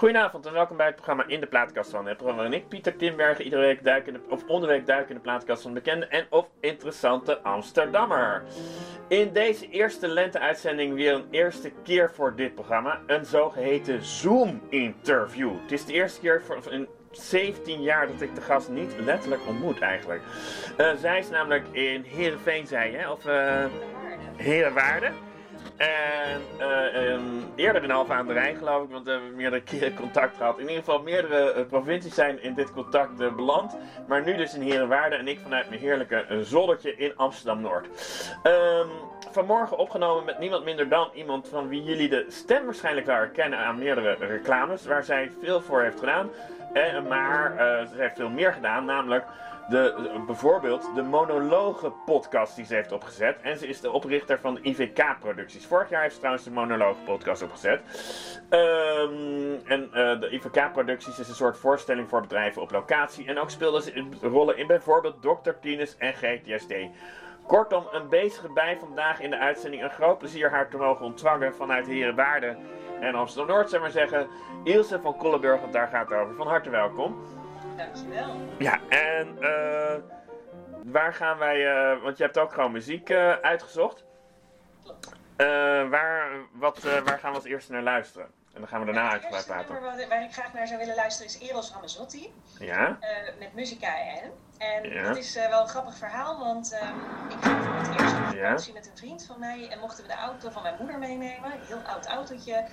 Goedenavond en welkom bij het programma In de Plaatkast van. Het programma waarin ik, Pieter Timbergen, iedere week duik in de, of onderweek duik in de plaatkast van bekende en of interessante Amsterdammer. In deze eerste lente-uitzending weer een eerste keer voor dit programma, een zogeheten Zoom-interview. Het is de eerste keer voor, in 17 jaar dat ik de gast niet letterlijk ontmoet eigenlijk. Uh, zij is namelijk in Heerenveen, zei je, of uh, Herenwaarde. En uh, um, eerder in Alphen aan de Rijn, geloof ik, want we hebben meerdere keren contact gehad. In ieder geval, meerdere uh, provincies zijn in dit contact uh, beland. Maar nu dus in Herenwaarde en ik vanuit mijn heerlijke zoldertje in Amsterdam-Noord. Um, vanmorgen opgenomen met niemand minder dan iemand van wie jullie de stem waarschijnlijk wel herkennen aan meerdere reclames, waar zij veel voor heeft gedaan. maar ze heeft veel meer gedaan, namelijk de, bijvoorbeeld de monologen podcast die ze heeft opgezet. En ze is de oprichter van de IVK-producties. Vorig jaar heeft ze trouwens de monologen podcast opgezet. Um, en uh, de IVK-producties is een soort voorstelling voor bedrijven op locatie. En ook speelde ze rollen in bijvoorbeeld Dr. Tines en GTSD. Kortom, een bezige bij vandaag in de uitzending. Een groot plezier haar te mogen ontvangen vanuit Herenwaarde en Amsterdam-Noord, zou maar zeggen. Ilse van Kollenburg, want daar gaat het over. Van harte welkom. Dankjewel. Ja, en uh, waar gaan wij, uh, want je hebt ook gewoon muziek uh, uitgezocht. Klopt. waar, wat, waar gaan we als eerste naar luisteren? En dan gaan we daarna het uitgebreid praten. nummer waar, ik graag naar zou willen luisteren is Eros Ramazzotti. Ja. met Musica en. En Ja. dat is wel een grappig verhaal, want ik ging voor het eerst op vakantie Ja. met een vriend van mij en mochten we de auto van mijn moeder meenemen. Een heel oud autootje.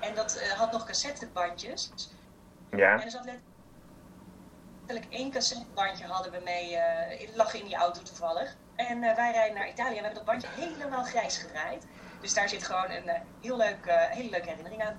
En dat had nog cassettebandjes. Ja. En er zat letterlijk één cassettebandje hadden we mee, uh, lag in die auto toevallig. En uh, wij rijden naar Italië en we hebben dat bandje helemaal grijs gedraaid. Dus daar zit gewoon een uh, heel leuk, hele leuke herinnering aan.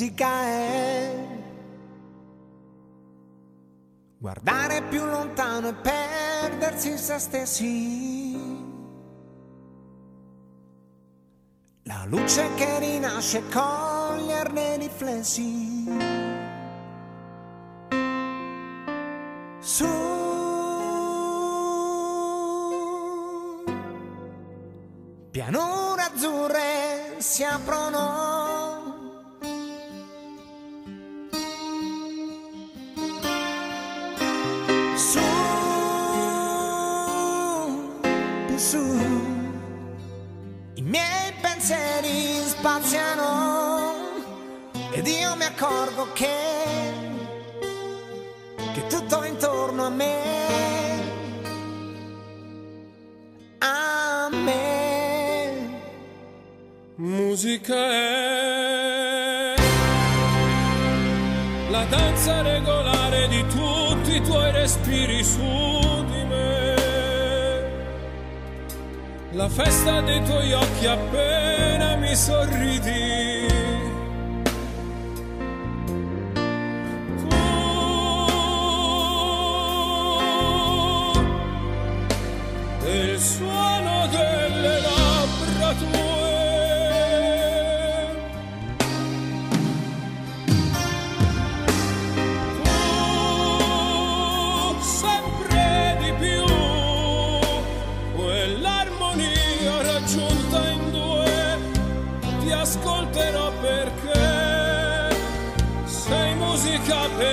Musica è guardare più lontano e perdersi in se stessi. La luce che rinasce coglierne i riflessi. Su pianure azzurre si aprono. Musica è la danza regolare di tutti i tuoi respiri su di me, la festa dei tuoi occhi appena mi sorridi. Musica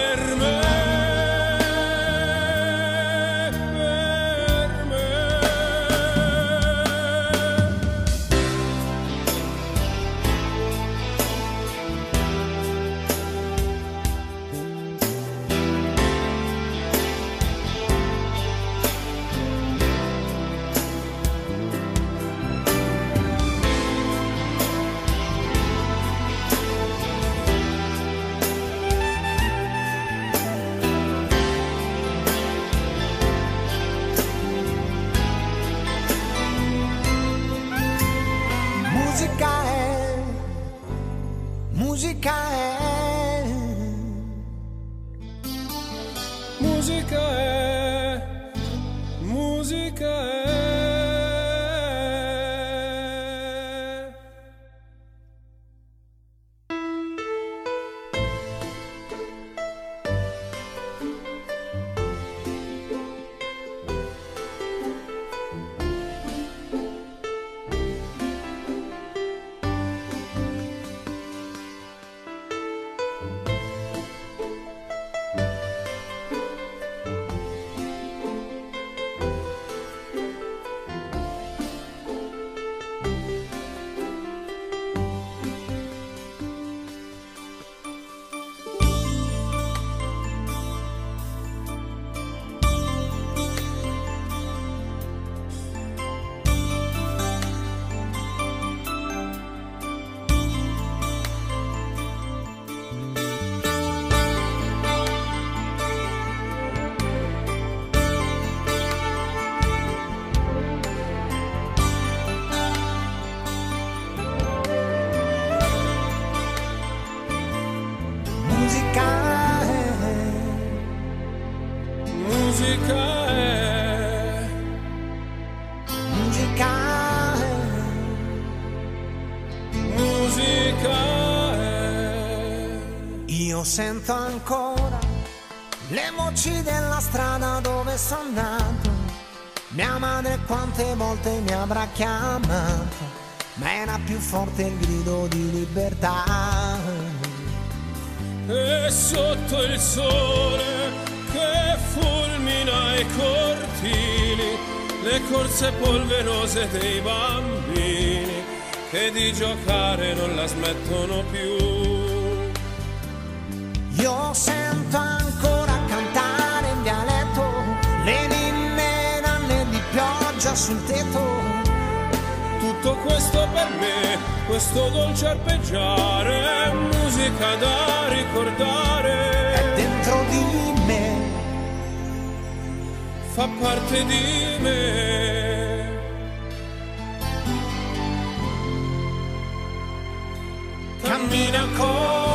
sento ancora le voci della strada dove sono nato, mia madre quante volte mi avrà chiamato, ma era più forte il grido di libertà. E sotto il sole che fulmina i cortili, le corse polverose dei bambini che di giocare non la smettono più. Io sento ancora cantare in dialetto le ninne nanne di pioggia sul tetto. Tutto questo per me, questo dolce arpeggiare, è musica da È ricordare, dentro di me, fa parte di me. cammina con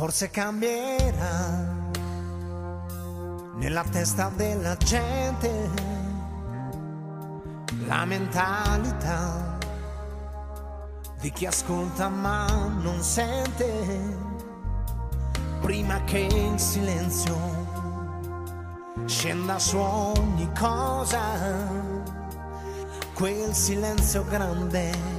Forse cambierà nella testa della gente la mentalità di chi ascolta ma non sente. Prima che il silenzio scenda su ogni cosa quel silenzio grande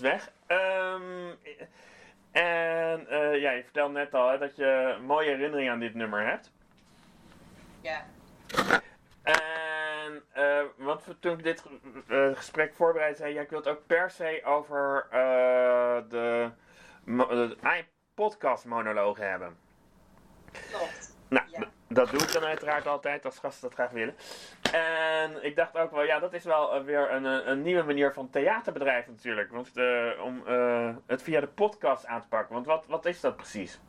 alvast weg. Ehm, en eh, ja, je vertelde net al hè, dat je een mooie herinnering aan dit nummer hebt. Ja. En, eh, want toen ik dit eh, gesprek voorbereid zei, ja, ik wil het ook per se over de, de podcast monologen hebben. Klopt. Nou, Ja. Dat doe ik dan uiteraard altijd als gasten dat graag willen. En ik dacht ook wel, ja, dat is wel eh, weer een, eh, een nieuwe manier van theaterbedrijf natuurlijk. Want, eh, om het via de podcast aan te pakken. Want wat, wat is dat precies?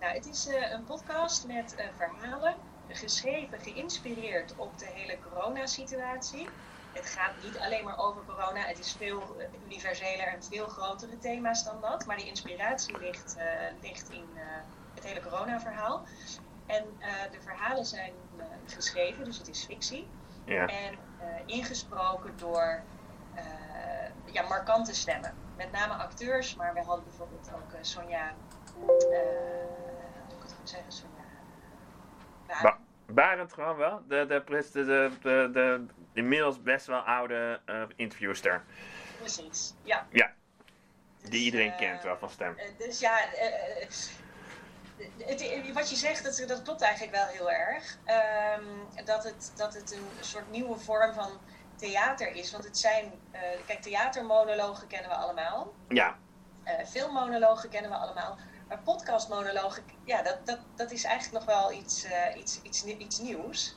Nou, het is een podcast met verhalen, geschreven, geïnspireerd op de hele coronasituatie. Het gaat niet alleen maar over corona, het is veel universeler en veel grotere thema's dan dat. Maar die inspiratie ligt, ligt in het hele corona-verhaal. En eh, de verhalen zijn eh, geschreven, dus het is fictie. Ja. En eh, ingesproken door ja, markante stemmen. Met name acteurs, maar we hadden bijvoorbeeld ook Sonja. hoe moet ik het goed zeggen? Sonja. Ba- Barend gewoon wel. De, de, de, de, de, de inmiddels best wel oude eh interviewster. Precies, ja. Ja, Dus, die iedereen kent wel van stem. dus ja, het, wat je zegt, dat, dat klopt eigenlijk wel heel erg. Ehm, dat, het, dat het een soort nieuwe vorm van theater is. Want het zijn, eh, kijk, theatermonologen kennen we allemaal. Ja, Eh, filmmonologen kennen we allemaal. Maar podcastmonologen, ja, dat, dat, dat is eigenlijk nog wel iets, eh, iets, iets, iets nieuws.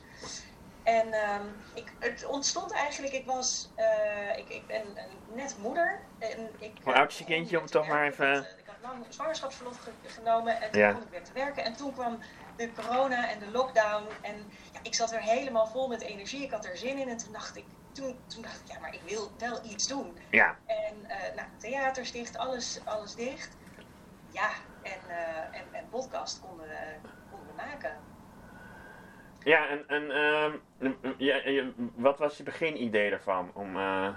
En ehm, ik, het ontstond eigenlijk, ik was, ik, ik ben net moeder. En ik, Hoe oud is je kindje, om toch maar even- Lang zwangerschapsverlof ge- genomen en toen Ja. kon ik weer te werken. En toen kwam de corona en de lockdown. En ja, ik zat er helemaal vol met energie. Ik had er zin in. En toen dacht ik, toen, toen dacht ik ja, maar ik wil wel iets doen. ja. En eh nou, theaters dicht, alles, alles dicht. Ja, en, eh, en, en podcast konden we, konden maken. Ja, en, en ehm, ja, wat was je beginidee daarvan? Om, eh,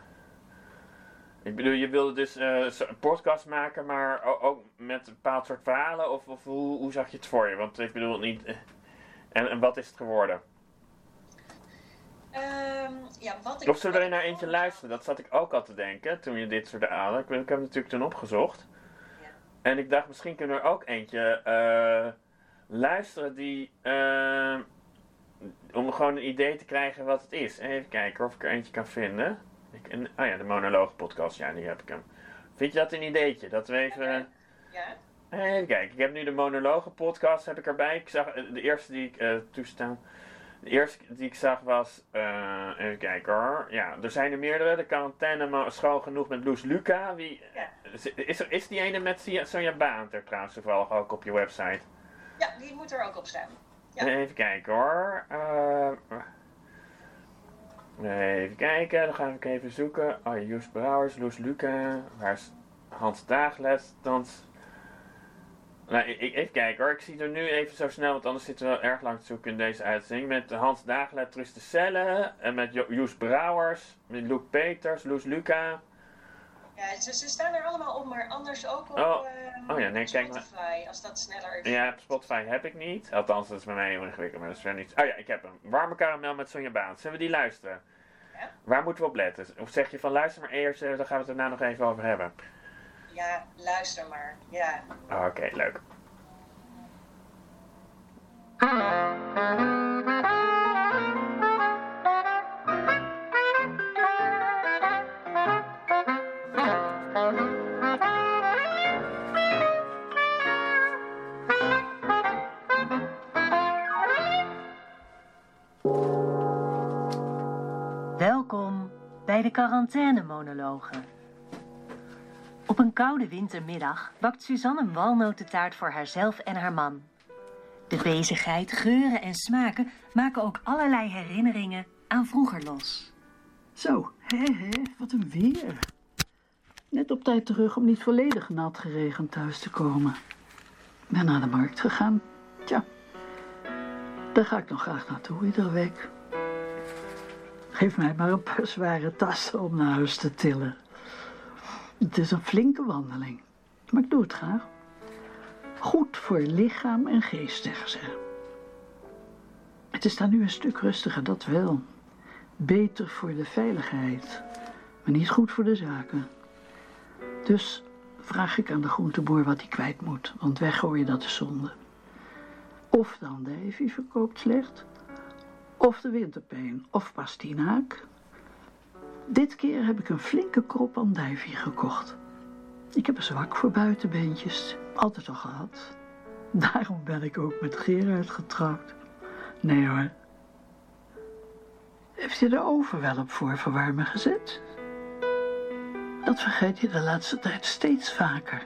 ik bedoel, je wilde dus eh, een podcast maken, maar ook met een bepaald soort verhalen? Of, of hoe, hoe zag je het voor je? Want ik bedoel niet... eh, en, en wat is het geworden? Ehm, ja, wat ik, Of zullen we er naar eentje luisteren? Dat zat ik ook al te denken toen je dit soort haalde. Ik, ik heb het natuurlijk toen opgezocht. Ja. En ik dacht, misschien kunnen we er ook eentje eh, luisteren die... eh, om gewoon een idee te krijgen wat het is. Even kijken of ik er eentje kan vinden. Ik, en, oh ja, de monoloog podcast, ja, die heb ik hem. Vind je dat een ideetje? Dat we even... Ja, Even kijken, ik heb nu de monologen podcast heb ik erbij. Ik zag eh, de eerste die ik eh toestaan. De eerste die ik zag was, eh, even kijken hoor. Ja, er zijn er meerdere. De quarantaine mo- schoon genoeg met Loes Luca. Wie, Ja. is, er, is die ene met Sonja Baan er trouwens toevallig ook op je website? ja, die moet er ook op staan. Ja. Even kijken hoor. Eh, even kijken, dan ga ik even zoeken. Oh, Joes Brouwers, Loes Luca. Waar is Hans Daagles? Dans. Nou, ik, even kijken hoor. Ik zie er nu even zo snel, want anders zitten we erg lang te zoeken in deze uitzending. Met Hans Daaglet, Truus de Celle. En met Jo- Joes Brouwers. Met Loek Peters, Loes Luca. Ja, ze, ze staan er allemaal op, maar anders ook op Oh. eh, Oh ja, nee, kijk maar. Spotify, als dat sneller is. Ja, Spotify heb ik niet. Althans, dat is bij mij heel ingewikkeld, maar dat is verder niet. Oh ja, ik heb hem. Warme karamel met Sonja Baan. Zullen we die luisteren? Ja. Waar moeten we op letten? Of zeg je van luister maar eerst, eh, dan gaan we het daarna nog even over hebben. Ja, luister maar. Ja. Oh, Oké, leuk. Welkom bij de quarantainemonologen. Op een koude wintermiddag bakt Suzanne een walnotentaart voor haarzelf en haar man. De bezigheid, geuren en smaken maken ook allerlei herinneringen aan vroeger los. Zo, hé hé, wat een weer. Net op tijd terug om niet volledig nat geregend thuis te komen. Ben naar de markt gegaan. Tja, daar ga ik nog graag naartoe iedere week. Geef mij maar een paar zware tassen om naar huis te tillen. Het is een flinke wandeling, maar ik doe het graag. Goed voor lichaam en geest, zeggen ze. Het is daar nu een stuk rustiger, dat wel. Beter voor de veiligheid, maar niet goed voor de zaken. Dus vraag ik aan de groenteboer wat hij kwijt moet, want weggooien dat is zonde. Of de andijvie verkoopt slecht, of de winterpeen, of pastinaak. Dit keer heb ik een flinke krop andijvie gekocht. Ik heb een zwak voor buitenbeentjes, altijd al gehad. Daarom ben ik ook met Gerard getrouwd. Nee hoor, heeft hij de oven wel op voorverwarmen gezet? Dat vergeet hij de laatste tijd steeds vaker.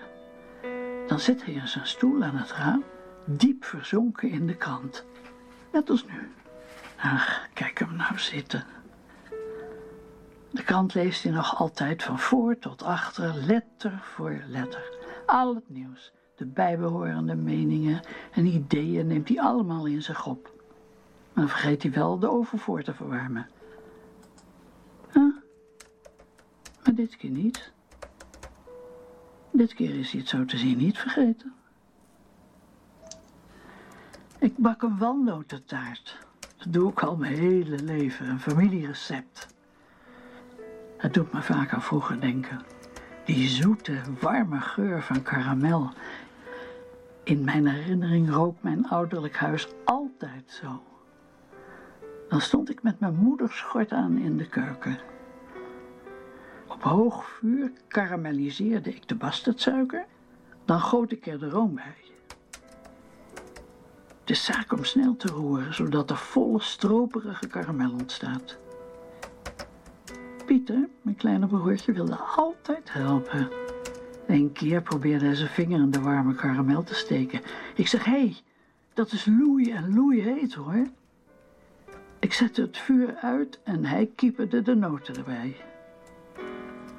Dan zit hij in zijn stoel aan het raam, diep verzonken in de krant. Net als nu. Ach, kijk hem nou zitten. De krant leest hij nog altijd van voor tot achter, letter voor letter. Al het nieuws, de bijbehorende meningen en ideeën neemt hij allemaal in zich op. Maar dan vergeet hij wel de oven voor te verwarmen. Maar dit keer niet. Dit keer is hij het zo te zien niet vergeten. Ik bak een walnotentaart. Dat doe ik al mijn hele leven, een familierecept. Het doet me vaak aan vroeger denken. Die zoete, warme geur van karamel. In mijn herinnering rook mijn ouderlijk huis altijd zo. Dan stond ik met mijn moeders schort aan in de keuken. Op hoog vuur karamelliseerde ik de bastardsuiker, dan goot ik er de room bij. Is zaak om snel te roeren, zodat er volle stroperige karamel ontstaat. Pieter, mijn kleine broertje, wilde altijd helpen. Een keer probeerde hij zijn vinger in de warme karamel te steken. Ik zeg, hé, hey, dat is loei en loei heet hoor. Ik zette het vuur uit en hij kieperde de noten erbij.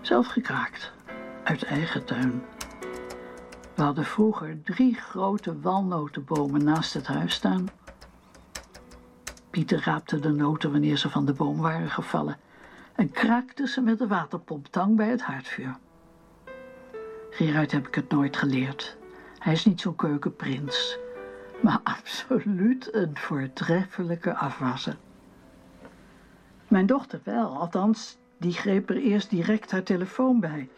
Zelf gekraakt, uit eigen tuin. We hadden vroeger drie grote walnotenbomen naast het huis staan. Pieter raapte de noten wanneer ze van de boom waren gevallen en kraakte ze met de waterpomptang bij het haardvuur. Gerard heb ik het nooit geleerd. Hij is niet zo'n keukenprins, maar absoluut een voortreffelijke afwasser. Mijn dochter wel, althans, die greep er eerst direct haar telefoon bij.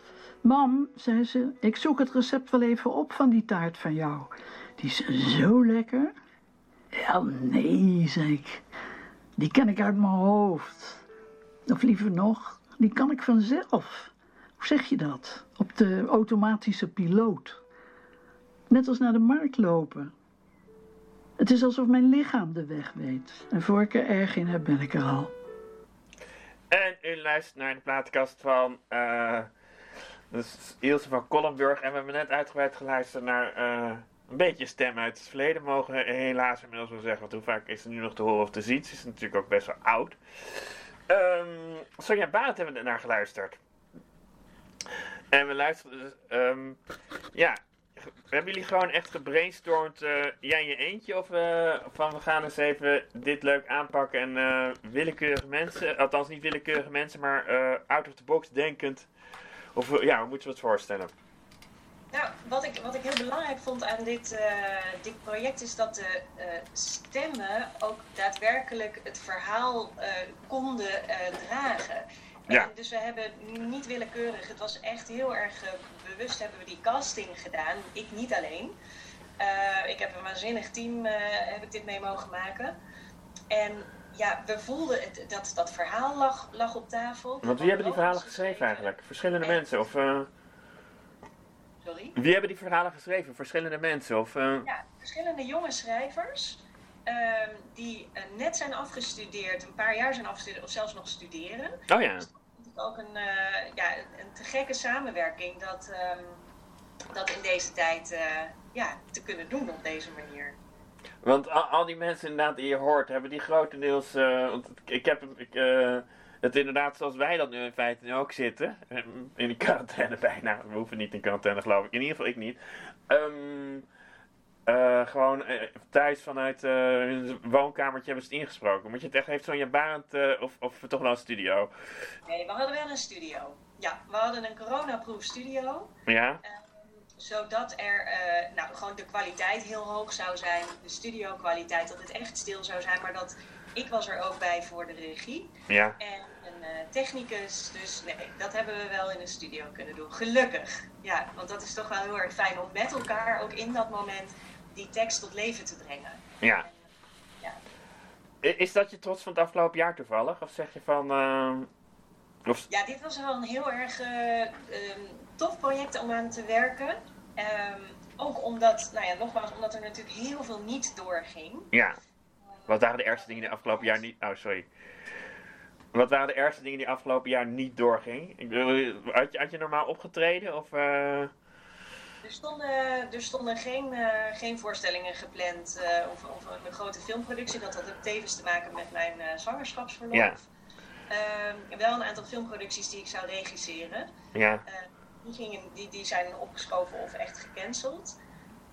Mam, zei ze, ik zoek het recept wel even op van die taart van jou. Die is zo lekker. Ja, nee, zei ik. Die ken ik uit mijn hoofd. Of liever nog, die kan ik vanzelf. Hoe zeg je dat? Op de automatische piloot. Net als naar de markt lopen. Het is alsof mijn lichaam de weg weet. En voor ik er erg in heb, ben ik er al. En u luistert naar de plaatkast van eh dus Ilse van Kollenburg. En we hebben net uitgebreid geluisterd naar eh, een beetje stem uit het verleden. Mogen we helaas inmiddels wel zeggen. Want hoe vaak is er nu nog te horen of te zien? Ze is natuurlijk ook best wel oud. Ehm Sonja Barend hebben we naar geluisterd. En we luisteren dus, ehm, ja, hebben jullie gewoon echt gebrainstormd, eh, jij in je eentje? Of eh, van we gaan eens even dit leuk aanpakken en willekeurige mensen, althans niet willekeurige mensen, maar out of the box denkend, Of eh, ja, hoe moeten we het voorstellen? Nou, wat ik, wat ik heel belangrijk vond aan dit, eh, dit project is dat de eh, stemmen ook daadwerkelijk het verhaal konden dragen. Ja. En dus we hebben niet willekeurig, het was echt heel erg bewust hebben we die casting gedaan. Ik niet alleen. Ik heb een waanzinnig team, heb ik dit mee mogen maken. En ja, we voelden het, dat dat verhaal lag, lag op tafel. Want wie hebben die verhalen geschreven eigenlijk? Verschillende mensen? Of eh, Sorry? wie hebben die verhalen geschreven? Verschillende mensen? Of, eh, Ja, verschillende jonge schrijvers ehm, die eh, net zijn afgestudeerd, een paar jaar zijn afgestudeerd of zelfs nog studeren. Oh ja. Het is ook een, ja, een te gekke samenwerking dat, ehm, dat in deze tijd ja, te kunnen doen op deze manier. Want al, al die mensen inderdaad die je hoort, hebben die grotendeels... eh, want ik heb ik, eh, het inderdaad zoals wij dat nu in feite nu ook zitten. eh, In die quarantaine bijna. We hoeven niet in quarantaine geloof ik. In ieder geval ik niet. Ehm, eh, gewoon thuis vanuit hun woonkamertje hebben ze het ingesproken. Moet je het echt heeft zo'n Barend of, of toch wel een studio? Nee, we hadden wel een studio. Ja, we hadden een coronaproof studio. Ja? Zodat er eh, nou, gewoon de kwaliteit heel hoog zou zijn. De studio kwaliteit, dat het echt stil zou zijn. Maar dat ik was er ook bij voor de regie. Ja. En een eh, technicus. Dus nee, dat hebben we wel in een studio kunnen doen. Gelukkig. Ja, want dat is toch wel heel erg fijn om met elkaar ook in dat moment die tekst tot leven te brengen. Ja. Ja. Is dat je trots van het afgelopen jaar toevallig? Of zeg je van... eh, of, Ja, dit was wel een heel erg eh, ehm, tof project om aan te werken. Ehm, ook omdat, nou ja, nogmaals, omdat er natuurlijk heel veel niet doorging. Ja. Wat waren de ergste dingen die afgelopen jaar niet... Oh, sorry. Wat waren de ergste dingen die afgelopen jaar niet doorging? Ik bedoel, had je, had je normaal opgetreden? Of, eh, Er stonden, er stonden geen, eh, geen voorstellingen gepland eh, of, of een grote filmproductie. Dat had ook tevens te maken met mijn eh, zwangerschapsverlof. Ja. Ehm, wel een aantal filmproducties die ik zou regisseren. ja. Die, die, die zijn opgeschoven of echt gecanceld.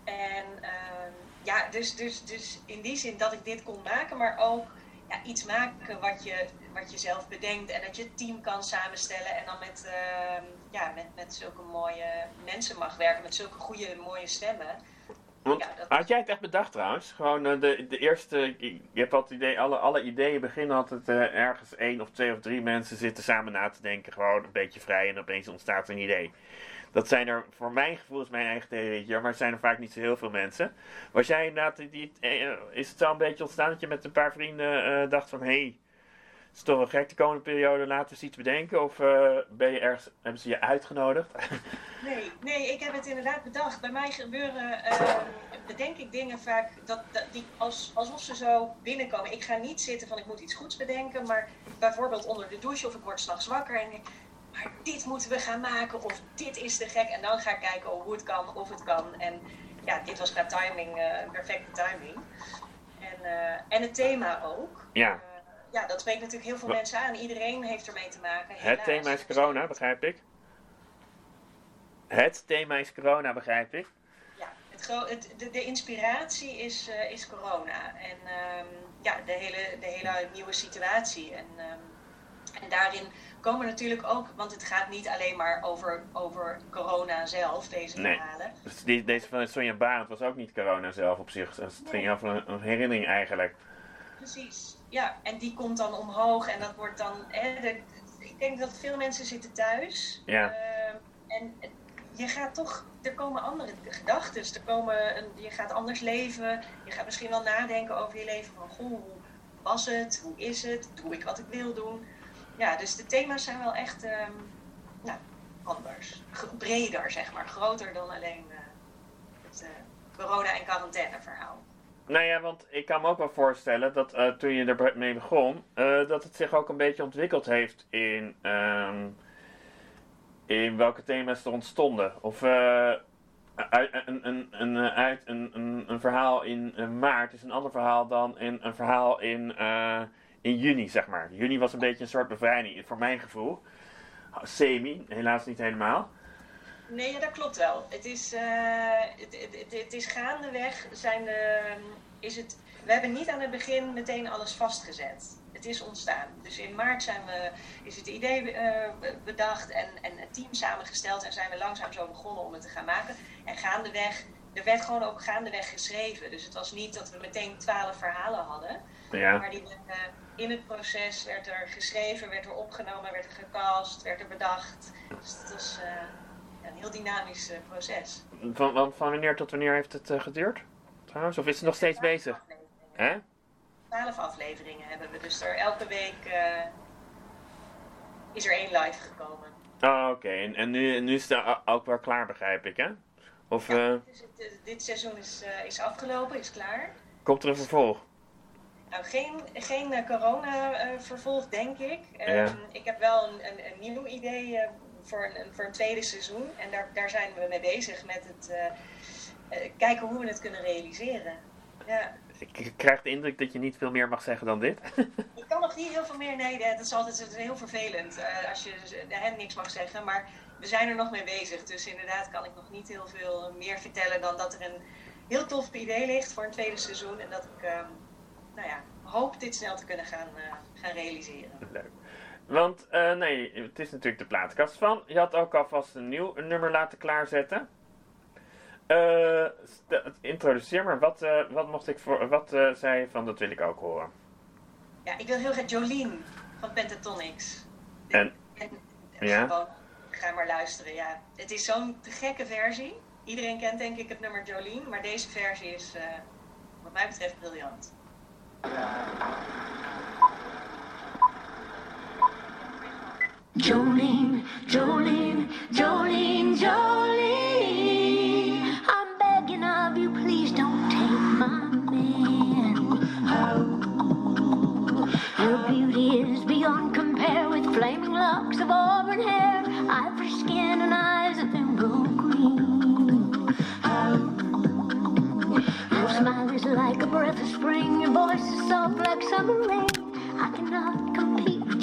En ehm, ja, dus, dus, dus in die zin dat ik dit kon maken, maar ook ja, iets maken wat je, wat je zelf bedenkt en dat je het team kan samenstellen en dan met, ehm, ja, met, met zulke mooie mensen mag werken, met zulke goede, mooie stemmen. Want Ja, dat- had jij het echt bedacht trouwens? Gewoon eh, de, de eerste... Je hebt altijd het idee... Alle, alle ideeën beginnen altijd eh, ergens één of twee of drie mensen zitten samen na te denken. Gewoon een beetje vrij en opeens ontstaat een idee. Dat zijn er, voor mijn gevoel is mijn eigen theorie, maar zijn er vaak niet zo heel veel mensen. Was jij inderdaad, die, die- eh, is het zo een beetje ontstaan dat je met een paar vrienden dacht van... Hé, hey, het is toch wel gek de komende periode, laten we eens iets bedenken? Of eh, ben je ergens, hebben ze je uitgenodigd? Nee, nee, ik heb het inderdaad bedacht. Bij mij gebeuren, ehm, bedenk ik dingen vaak dat, dat, die als, alsof ze zo binnenkomen. Ik ga niet zitten van ik moet iets goeds bedenken, maar bijvoorbeeld onder de douche of ik word s'nachts wakker en ik, maar dit moeten we gaan maken of dit is te gek. En dan ga ik kijken hoe het kan, of het kan. En ja, dit was qua timing eh, perfecte timing. En, eh, en het thema ook. Ja. Ja, dat spreekt natuurlijk heel veel mensen aan. Iedereen heeft ermee te maken. Het thema is corona, begrijp ik. Het thema is corona, begrijp ik. Ja, het het, de, de inspiratie is, eh, is corona. En ehm, ja, de hele, de hele nieuwe situatie. En, ehm, en daarin komen natuurlijk ook, want het gaat niet alleen maar over, over corona zelf, deze Nee. verhalen. Dus die, deze van Sonja Barend was ook niet corona zelf op zich. Dus het ging over een, een herinnering eigenlijk. Precies. Ja, en die komt dan omhoog en dat wordt dan. Hè, de- ik denk dat veel mensen zitten thuis. Ja. Ehm, en je gaat toch, er komen andere gedachten. Er komen een, je gaat anders leven. Je gaat misschien wel nadenken over je leven. Van goh, hoe was het? Hoe is het? Doe ik wat ik wil doen? Ja, dus de thema's zijn wel echt ehm, nou, anders. Breder, zeg maar. Groter dan alleen eh, het eh, corona- en quarantaine verhaal. Nou ja, want ik kan me ook wel voorstellen dat eh, toen je ermee begon, eh, dat het zich ook een beetje ontwikkeld heeft in, ehm, in welke thema's er ontstonden. Of eh, uit, een, een, een, uit een, een, een verhaal in maart is een ander verhaal dan in een verhaal in, in juni, zeg maar. Juni was een beetje een soort bevrijding, voor mijn gevoel. Semi, helaas niet helemaal. Nee, ja, dat klopt wel. Het is, eh, het, het, het, het is gaandeweg zijn de, is het. We hebben niet aan het begin meteen alles vastgezet. het is ontstaan. Dus in maart zijn we, is het idee eh, bedacht en, en een team samengesteld en zijn we langzaam zo begonnen om het te gaan maken. En gaandeweg, er werd gewoon ook gaandeweg geschreven. Dus het was niet dat we meteen twaalf verhalen hadden. Ja. Maar die werden, in het proces werd er geschreven, werd er opgenomen, werd er gecast, werd er bedacht. Dus het was een heel dynamisch eh, proces. Van, van, van wanneer tot wanneer heeft het eh, geduurd? Trouwens, of is het nog steeds bezig? Hè? Twaalf afleveringen hebben we, dus er elke week eh, is er één live gekomen. Oh, oké. En, en nu, nu is het ook wel klaar, begrijp ik, hè? Of Dus het, dit seizoen is, is afgelopen, is klaar. komt er een vervolg? Nou, geen, geen corona-vervolg, denk ik. Ja. Ehm, Ik heb wel een, een, een nieuw idee voor, een, voor een tweede seizoen. En daar, daar zijn we mee bezig met het eh, eh, kijken hoe we het kunnen realiseren. Ja. Ik, krijg de indruk dat je niet veel meer mag zeggen dan dit. Ik kan nog niet heel veel meer. Nee, dat is altijd dat is heel vervelend eh, als je hen niks mag zeggen. Maar we zijn er nog mee bezig. Dus inderdaad kan ik nog niet heel veel meer vertellen dan dat er een heel tof idee ligt voor een tweede seizoen. En dat ik ehm, nou ja, hoop dit snel te kunnen gaan, gaan realiseren. Leuk. Want, eh, nee, het is natuurlijk de plaatkast van. Je had ook alvast een nieuw nummer laten klaarzetten. Eh, introduceer maar, wat, eh, wat mocht ik voor, wat eh, zei je van, dat wil ik ook horen. Ja, ik wil heel graag Jolien van Pentatonics. En, En Ja? gewoon, ga maar luisteren, ja. Het is zo'n te gekke versie. Iedereen kent denk ik het nummer Jolien, maar deze versie is eh, wat mij betreft briljant. Jolene, Jolene, Jolene, Jolene. I'm begging of you, please don't take my man. Your oh. beauty is beyond compare with flaming locks of auburn hair, ivory skin, and eyes of emerald green. Oh. Your smile is like a breath of spring, your voice is soft like summer rain. I cannot compete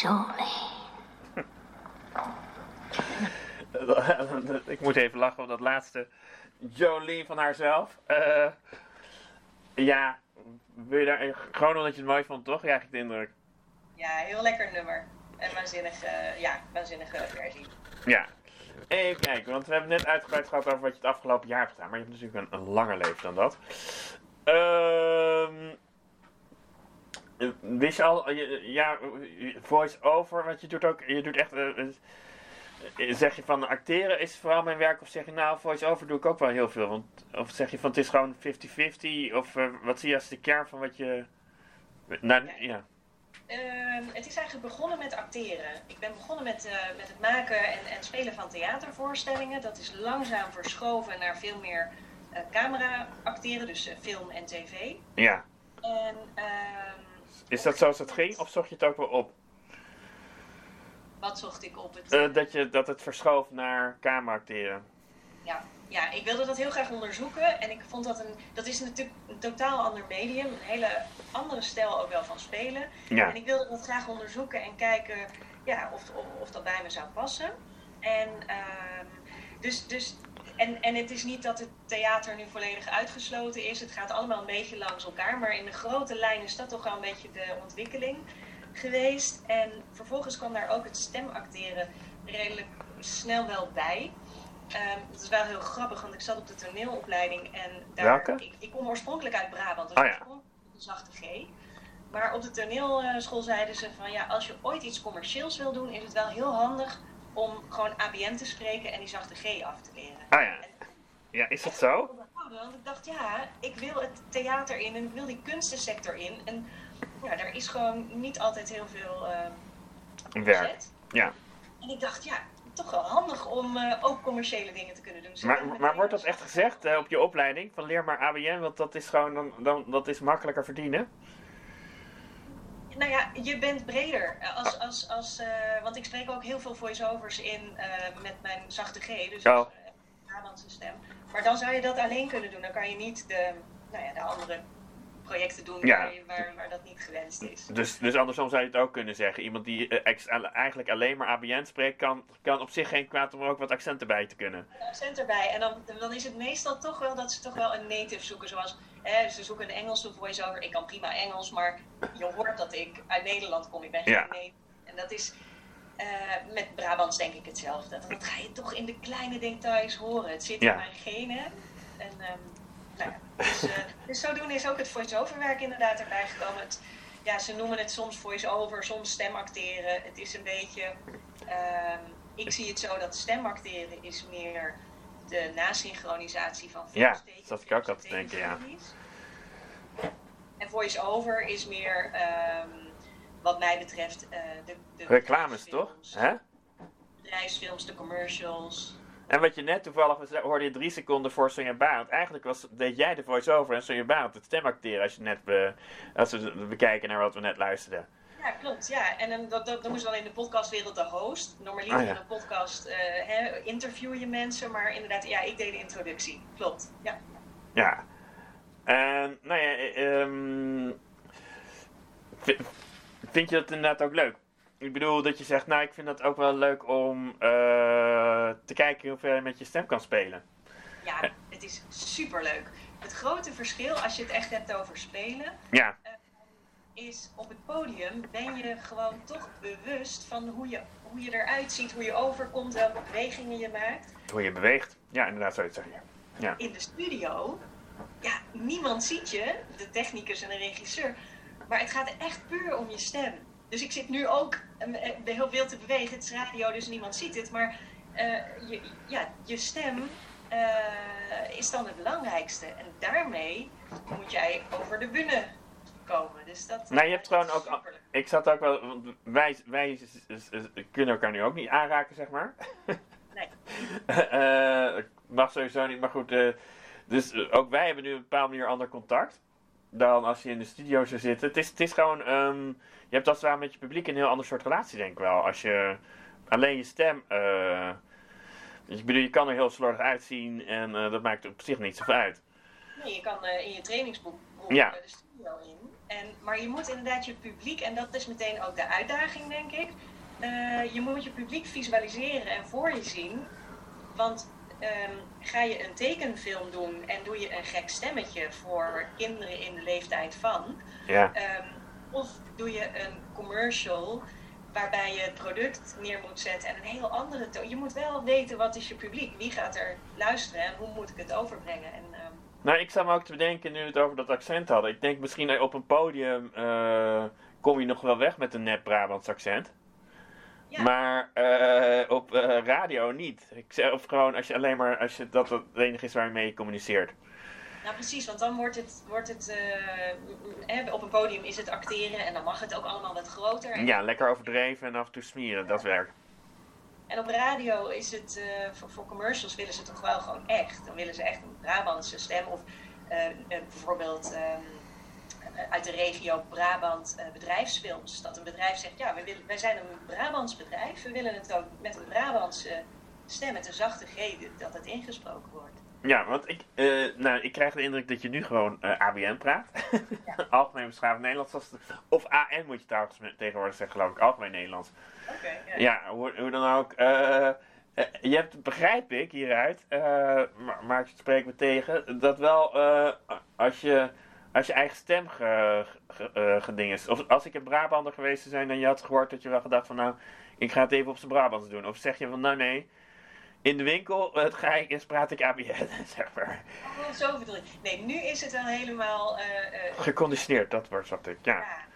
Jolene. ik moet even lachen om dat laatste. Jolien van haarzelf. Eh ja, wil je daar, gewoon omdat je het mooi vond, toch? Krijg ik de indruk. Ja, heel lekker nummer. En waanzinnige, ja, waanzinnige versie. Ja. Even kijken, want we hebben net uitgebreid gehad over wat je het afgelopen jaar hebt gedaan. Maar je hebt natuurlijk een, een langer leven dan dat. Ehm wist je al, je- ja, voice-over, want je doet ook, je doet echt, eh, eh, zeg je van acteren is vooral mijn werk, of zeg je nou, voice-over doe ik ook wel heel veel, want, of zeg je van het is gewoon 50-50, of eh, wat zie je als de kern van wat je, nou, ja, Ehm, het is eigenlijk begonnen met acteren. Ik ben begonnen met, eh, met het maken en, en spelen van theatervoorstellingen. Dat is langzaam verschoven naar veel meer eh, camera acteren, dus eh, film en tv. ja. En, ehm, Is dat zoals het ging, of zocht je het ook wel op? wat zocht ik op het... Eh, dat, je, dat het verschoof naar camera acteren. Ja, ja, ik wilde dat heel graag onderzoeken. En ik vond dat een. Dat is natuurlijk een totaal ander medium. Een hele andere stijl ook wel van spelen. Ja. En ik wilde dat graag onderzoeken en kijken ja, of, of, of dat bij me zou passen. En, ehm, dus, dus, en, en het is niet dat het theater nu volledig uitgesloten is. Het gaat allemaal een beetje langs elkaar. Maar in de grote lijn is dat toch wel een beetje de ontwikkeling geweest. En vervolgens kwam daar ook het stemacteren redelijk snel wel bij. Ehm het is wel heel grappig, want ik zat op de toneelopleiding en daar, Welke? Ik, ik kom oorspronkelijk uit Brabant, dus ja. oorspronkelijk een zachte G. Maar op de toneelschool zeiden ze van ja, als je ooit iets commercieels wil doen, is het wel heel handig om gewoon ABN te spreken en die zachte G af te leren. Ah ja. Ja, is dat zo? Want ik dacht, ja, ik wil het theater in en ik wil die kunstensector in. En ja, daar is gewoon niet altijd heel veel eh Werk. Ja. En ik dacht, ja, toch wel handig om eh, ook commerciële dingen te kunnen doen. Zo Maar, maar wordt dat echt gezegd eh, op je opleiding? Van leer maar ABN, want dat is gewoon dan, dan, dat is makkelijker verdienen. Nou ja, je bent breder. Als, als, als, eh, want ik spreek ook heel veel voice-overs in eh, met mijn zachte G, dus als, eh, Brabantse stem. Maar dan zou je dat alleen kunnen doen. Dan kan je niet de, nou ja, de andere projecten doen Ja. waar, je- waar, waar dat niet gewenst is. Dus, dus andersom zou je het ook kunnen zeggen. Iemand die eigenlijk alleen maar ABN spreekt, kan, kan op zich geen kwaad om er ook wat accenten bij te kunnen. Een accent erbij. En dan, dan is het meestal toch wel dat ze toch wel een native zoeken. Zoals ze zoeken een Engelse voice-over. Ik kan prima Engels, maar je hoort dat ik uit Nederland kom. Ik ben geen Ja. native. En dat is eh, met Brabants denk ik hetzelfde. Dat, ga je toch in de kleine details horen. Het zit Ja. in mijn genen. En, ehm, nou ja, dus, eh, dus zodoende is ook het voice-over werk inderdaad erbij gekomen. Het, ja, ze noemen het soms voice-over, soms stemacteren. Het is een beetje... ehm, ik zie het zo dat stemacteren is meer de nasynchronisatie van Ja, dat zat ik ook altijd denken, ja. En voice-over is meer, ehm, wat mij betreft, eh, de, de Reclames toch? Hè? Bedrijfsfilms, de commercials. En wat je net toevallig hoorde je drie seconden voor Sonja Barend. Eigenlijk was, deed jij de voice-over en Sonja Barend het stemacteren als, je net be- als we bekijken naar wat we net luisterden. Ja, klopt. Ja. En dan, dat, dat, dan moest dan in de podcastwereld de host. Normaliter Ah, ja. in een podcast eh, hè, interview je mensen, maar inderdaad, ja, ik deed de introductie. Klopt, ja. Ja. En, nou ja, vi- vind je dat inderdaad ook leuk? Ik bedoel dat je zegt, nou ik vind dat ook wel leuk om eh, te kijken hoe ver je met je stem kan spelen. Ja, het is superleuk. Het grote verschil, als je het echt hebt over spelen, Ja, is op het podium ben je gewoon toch bewust van hoe je, hoe je eruit ziet, hoe je overkomt, welke bewegingen je maakt. hoe je beweegt. Ja, inderdaad zou je het zeggen. Ja. In de studio, ja, niemand ziet je, de technicus en de regisseur, maar het gaat echt puur om je stem. Dus ik zit nu ook eh, eh, heel veel te bewegen, het is radio, dus niemand ziet het, maar eh, je, ja, je stem is dan het belangrijkste. En daarmee moet jij over de bühne komen. Dus dat, Nou, je hebt gewoon ook. Ik zat ook wel. Want wij, wij kunnen elkaar nu ook niet aanraken, zeg maar. Nee. Eh, mag sowieso niet, maar goed. eh, dus eh, ook wij hebben nu op een bepaalde manier ander contact. Dan als je in de studio zou zitten. Het is, het is gewoon. ehm, je hebt als het ware met je publiek een heel ander soort relatie, denk ik wel. Als je alleen je stem. eh, ik bedoel, je kan er heel slordig uitzien en eh, dat maakt op zich niet zoveel uit. Nee, je kan eh, in je trainingsboek Ja. de studio in. En, maar je moet inderdaad je publiek, en dat is meteen ook de uitdaging, denk ik. eh, je moet je publiek visualiseren en voor je zien. Want ehm, ga je een tekenfilm doen en doe je een gek stemmetje voor kinderen in de leeftijd van. Ja. Ehm, of doe je een commercial waarbij je het product neer moet zetten en een heel andere toon. Je moet wel weten wat is je publiek, wie gaat er luisteren en hoe moet ik het overbrengen. En, Nou, ik zat me ook te bedenken nu we het over dat accent hadden. Ik denk misschien op een podium eh, kom je nog wel weg met een nep Brabants accent. Ja. Maar eh, op eh, radio niet. Ik zeg, of gewoon als je alleen maar als je dat het enige is waarmee je communiceert. Nou precies, want dan wordt het, wordt het eh, op een podium is het acteren en dan mag het ook allemaal wat groter. En, Ja, lekker overdreven en af en toe smieren, dat werkt. En op radio is het, eh, voor, commercials willen ze toch wel gewoon echt. Dan willen ze echt een Brabantse stem of eh, eh, bijvoorbeeld ehm, uit de regio Brabant eh, bedrijfsfilms. Dat een bedrijf zegt, ja, wij, willen, wij zijn een Brabants bedrijf, we willen het ook met een Brabantse stem, met een zachte G, dat het ingesproken wordt. Ja, want ik, eh, nou, ik krijg de indruk dat je nu gewoon eh, ABN praat. Algemeen beschaafd Nederlands. Of AN moet je trouwens tegenwoordig zeggen, geloof ik. Algemeen Nederlands. Oké, ja. Ja, hoe, hoe dan ook. eh, je hebt, begrijp ik hieruit, maar, maar het spreekt me tegen, dat wel als, je, als je eigen stem ge, ge- geding is. Of als ik in Brabander geweest zou zijn en je had gehoord dat je wel gedacht van nou, ik ga het even op zijn Brabants doen. Of zeg je van nou nee, in de winkel het ga ik, eens praat ik ABN, zeg maar. Oh, zo bedoel. Nee, nu is het wel helemaal... eh, eh, Geconditioneerd, dat wordt zat ik, ja. ja.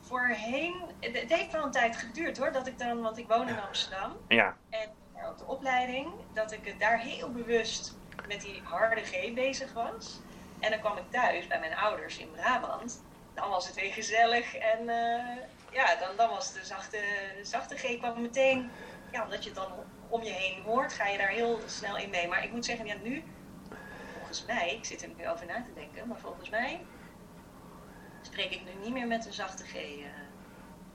Voorheen, het, heeft wel een tijd geduurd hoor, dat ik dan, want ik woon in Amsterdam. Ja, En op de opleiding, dat ik het daar heel bewust met die harde G bezig was. En dan kwam ik thuis bij mijn ouders in Brabant. Dan was het weer gezellig en eh, ja, dan, dan was de zachte, de zachte G kwam meteen. Ja, omdat je het dan om je heen hoort, ga je daar heel snel in mee. Maar ik moet zeggen, ja, nu, volgens mij, ik zit er nu over na te denken, maar volgens mij spreek ik nu niet meer met een zachte G eh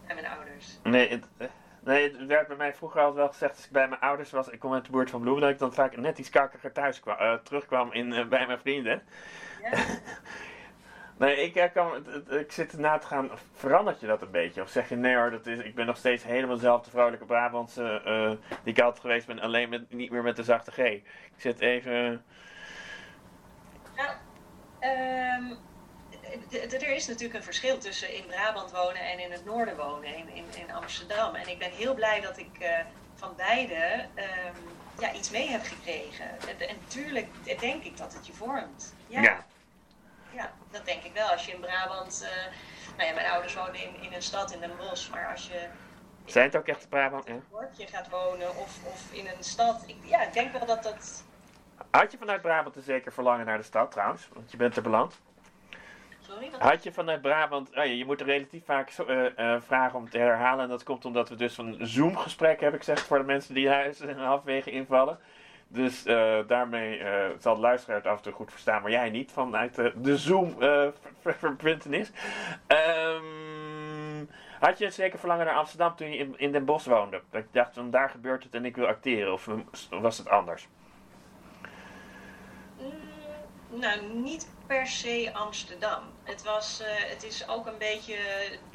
bij mijn ouders. nee het, eh, nee, het werd bij mij vroeger altijd wel gezegd als ik bij mijn ouders was, ik kom uit de buurt van Bloemen, dat ik dan vaak net iets kakkiger thuis kwam, eh, terugkwam in, bij mijn vrienden. Ja? Nee, ik, eh, kan, ik zit erna te gaan, verandert je dat een beetje? Of zeg je nee hoor, dat is, ik ben nog steeds helemaal dezelfde vrolijke Brabantse eh, die ik altijd geweest ben, alleen met, niet meer met de zachte G. Ik zit even... Nou, ehm, er is natuurlijk een verschil tussen in Brabant wonen en in het noorden wonen, in, in, in Amsterdam. En ik ben heel blij dat ik eh, van beide ehm, ja, iets mee heb gekregen. En, en tuurlijk denk ik dat het je vormt. Ja, Ja. Ja, dat denk ik wel. Als je in Brabant, eh, nou ja, mijn ouders wonen in, in een stad, in Den Bosch, maar als je Zijn het ook echt Brabant? In een dorpje gaat wonen of, of in een stad, ik, ja, ik denk wel dat dat... Had je vanuit Brabant een zeker verlangen naar de stad trouwens? Want je bent er beland. Sorry, wat? Had je vanuit Brabant, oh ja, je moet er relatief vaak zo- eh, eh, vragen om te herhalen. En dat komt omdat we dus een Zoom-gesprek hebben, ik zeg het voor de mensen die huis en halfwege invallen. Dus eh, daarmee eh, zal de luisteraar het af en toe goed verstaan, maar jij niet vanuit de, de Zoom-verbintenis. Ehm had je zeker verlangen naar Amsterdam toen je in, in Den Bosch woonde? Dat je dacht, van daar gebeurt het en ik wil acteren, of was het anders? Nou, niet per se Amsterdam. Het, was, eh, het is ook een beetje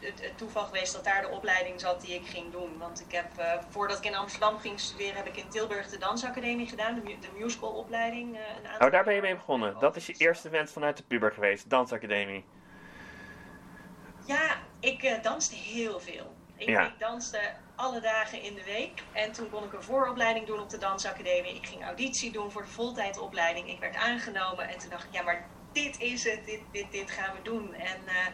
het, het toeval geweest dat daar de opleiding zat die ik ging doen. Want ik heb, eh, voordat ik in Amsterdam ging studeren, heb ik in Tilburg de dansacademie gedaan, de, mu- de musicalopleiding. Oh, daar ben je mee begonnen. Dat is je eerste wens vanuit de puber geweest, dansacademie. Ja, ik danste heel veel. Ik, Ja. ik danste alle dagen in de week. En toen kon ik een vooropleiding doen op de dansacademie. Ik ging auditie doen voor de voltijdopleiding. Ik werd aangenomen en toen dacht ik, ja, maar dit is het. Dit, dit, dit gaan we doen. En eh,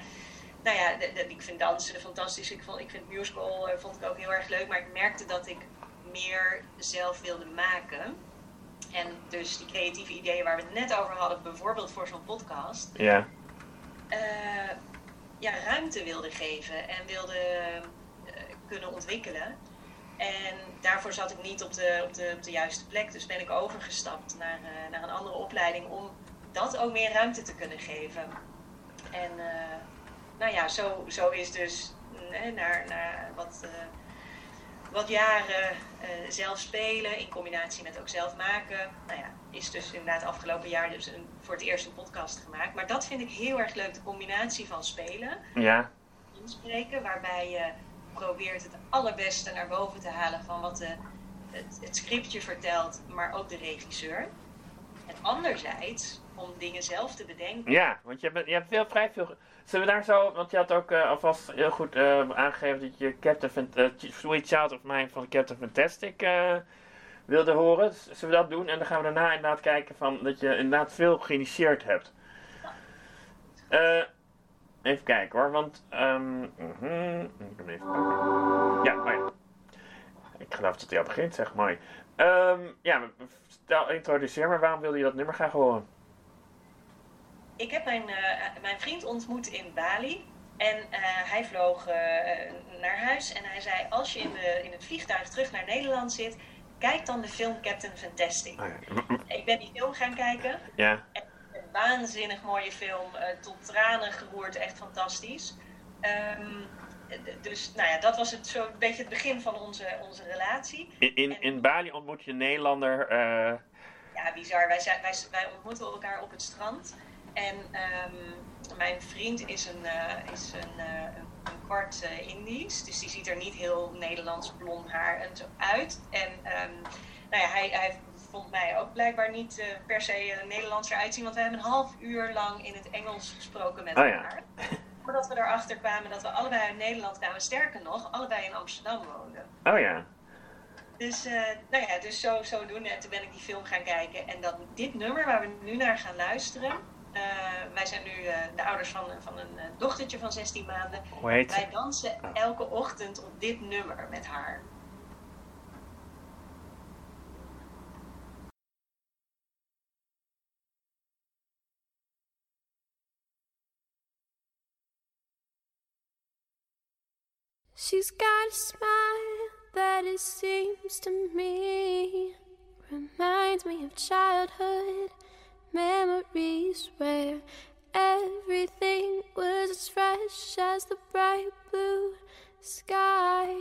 nou ja, de- de- ik vind dansen fantastisch. Ik, vond, ik vind musical eh, vond ik ook heel erg leuk. Maar ik merkte dat ik meer zelf wilde maken. En dus die creatieve ideeën waar we het net over hadden, bijvoorbeeld voor zo'n podcast Ja. eh, ja, ruimte wilde geven en wilde kunnen ontwikkelen. En daarvoor zat ik niet op de, op de, op de juiste plek. Dus ben ik overgestapt naar, eh, naar een andere opleiding om dat ook meer ruimte te kunnen geven. En eh, nou ja, zo, zo is dus mm, naar, naar wat, eh, wat jaren zelf spelen in combinatie met ook zelf maken. Nou ja, is dus inderdaad afgelopen jaar dus een, voor het eerst een podcast gemaakt. Maar dat vind ik heel erg leuk, de combinatie van spelen, Ja. inspreken, waarbij je probeert het allerbeste naar boven te halen van wat de, het, het scriptje vertelt, maar ook de regisseur. En anderzijds om dingen zelf te bedenken. Ja, want je hebt, je hebt veel, vrij veel. Zullen we daar zo, want je had ook eh, alvast heel goed eh, aangegeven dat je Captain Fan- eh, Sweet Child of Mine van Captain Fantastic wilde horen. Zullen we dat doen? En dan gaan we daarna inderdaad kijken van dat je inderdaad veel geïnitieerd hebt. Even kijken hoor, want. ehm mhm, ik hem even pakken. Ja, oh ja. Ik geloof dat hij al begint, zeg mooi. Ehm, ja, stel, introduceer maar. Waarom wilde je dat nummer graag horen? Ik heb mijn, eh, mijn vriend ontmoet in Bali. En eh, hij vloog eh, naar huis en hij zei: Als je in, de, in het vliegtuig terug naar Nederland zit, kijk dan de film Captain Fantastic. Oh ja. Ik ben die film gaan kijken. Ja. Waanzinnig mooie film, eh, tot tranen geroerd, echt fantastisch. Ehm, dus nou ja, dat was het zo een beetje het begin van onze, onze relatie. In, in, in Bali ontmoet je een Nederlander. eh, Ja, bizar. Wij, zijn, wij, wij ontmoeten elkaar op het strand. En ehm, mijn vriend is een, eh, is een, eh, een, kwart Indisch. Dus die ziet er niet heel Nederlands blond haar en zo uit. En ehm, nou ja, hij, hij vond mij ook blijkbaar niet eh, per se eh, Nederlands eruit zien. Want we hebben een half uur lang in het Engels gesproken met Oh ja. elkaar. Voordat we erachter kwamen dat we allebei uit Nederland kwamen. Sterker nog, allebei in Amsterdam woonden. oh ja. Dus, eh, nou ja, dus zo, zo doen. En toen ben ik die film gaan kijken. En dat, dit nummer waar we nu naar gaan luisteren. wij zijn nu de ouders van, van een dochtertje van 16 maanden. Hoe heet Wij dansen elke ochtend op dit nummer met haar. She's got a smile that it seems to me reminds me of childhood memories where everything was as fresh as the bright blue sky.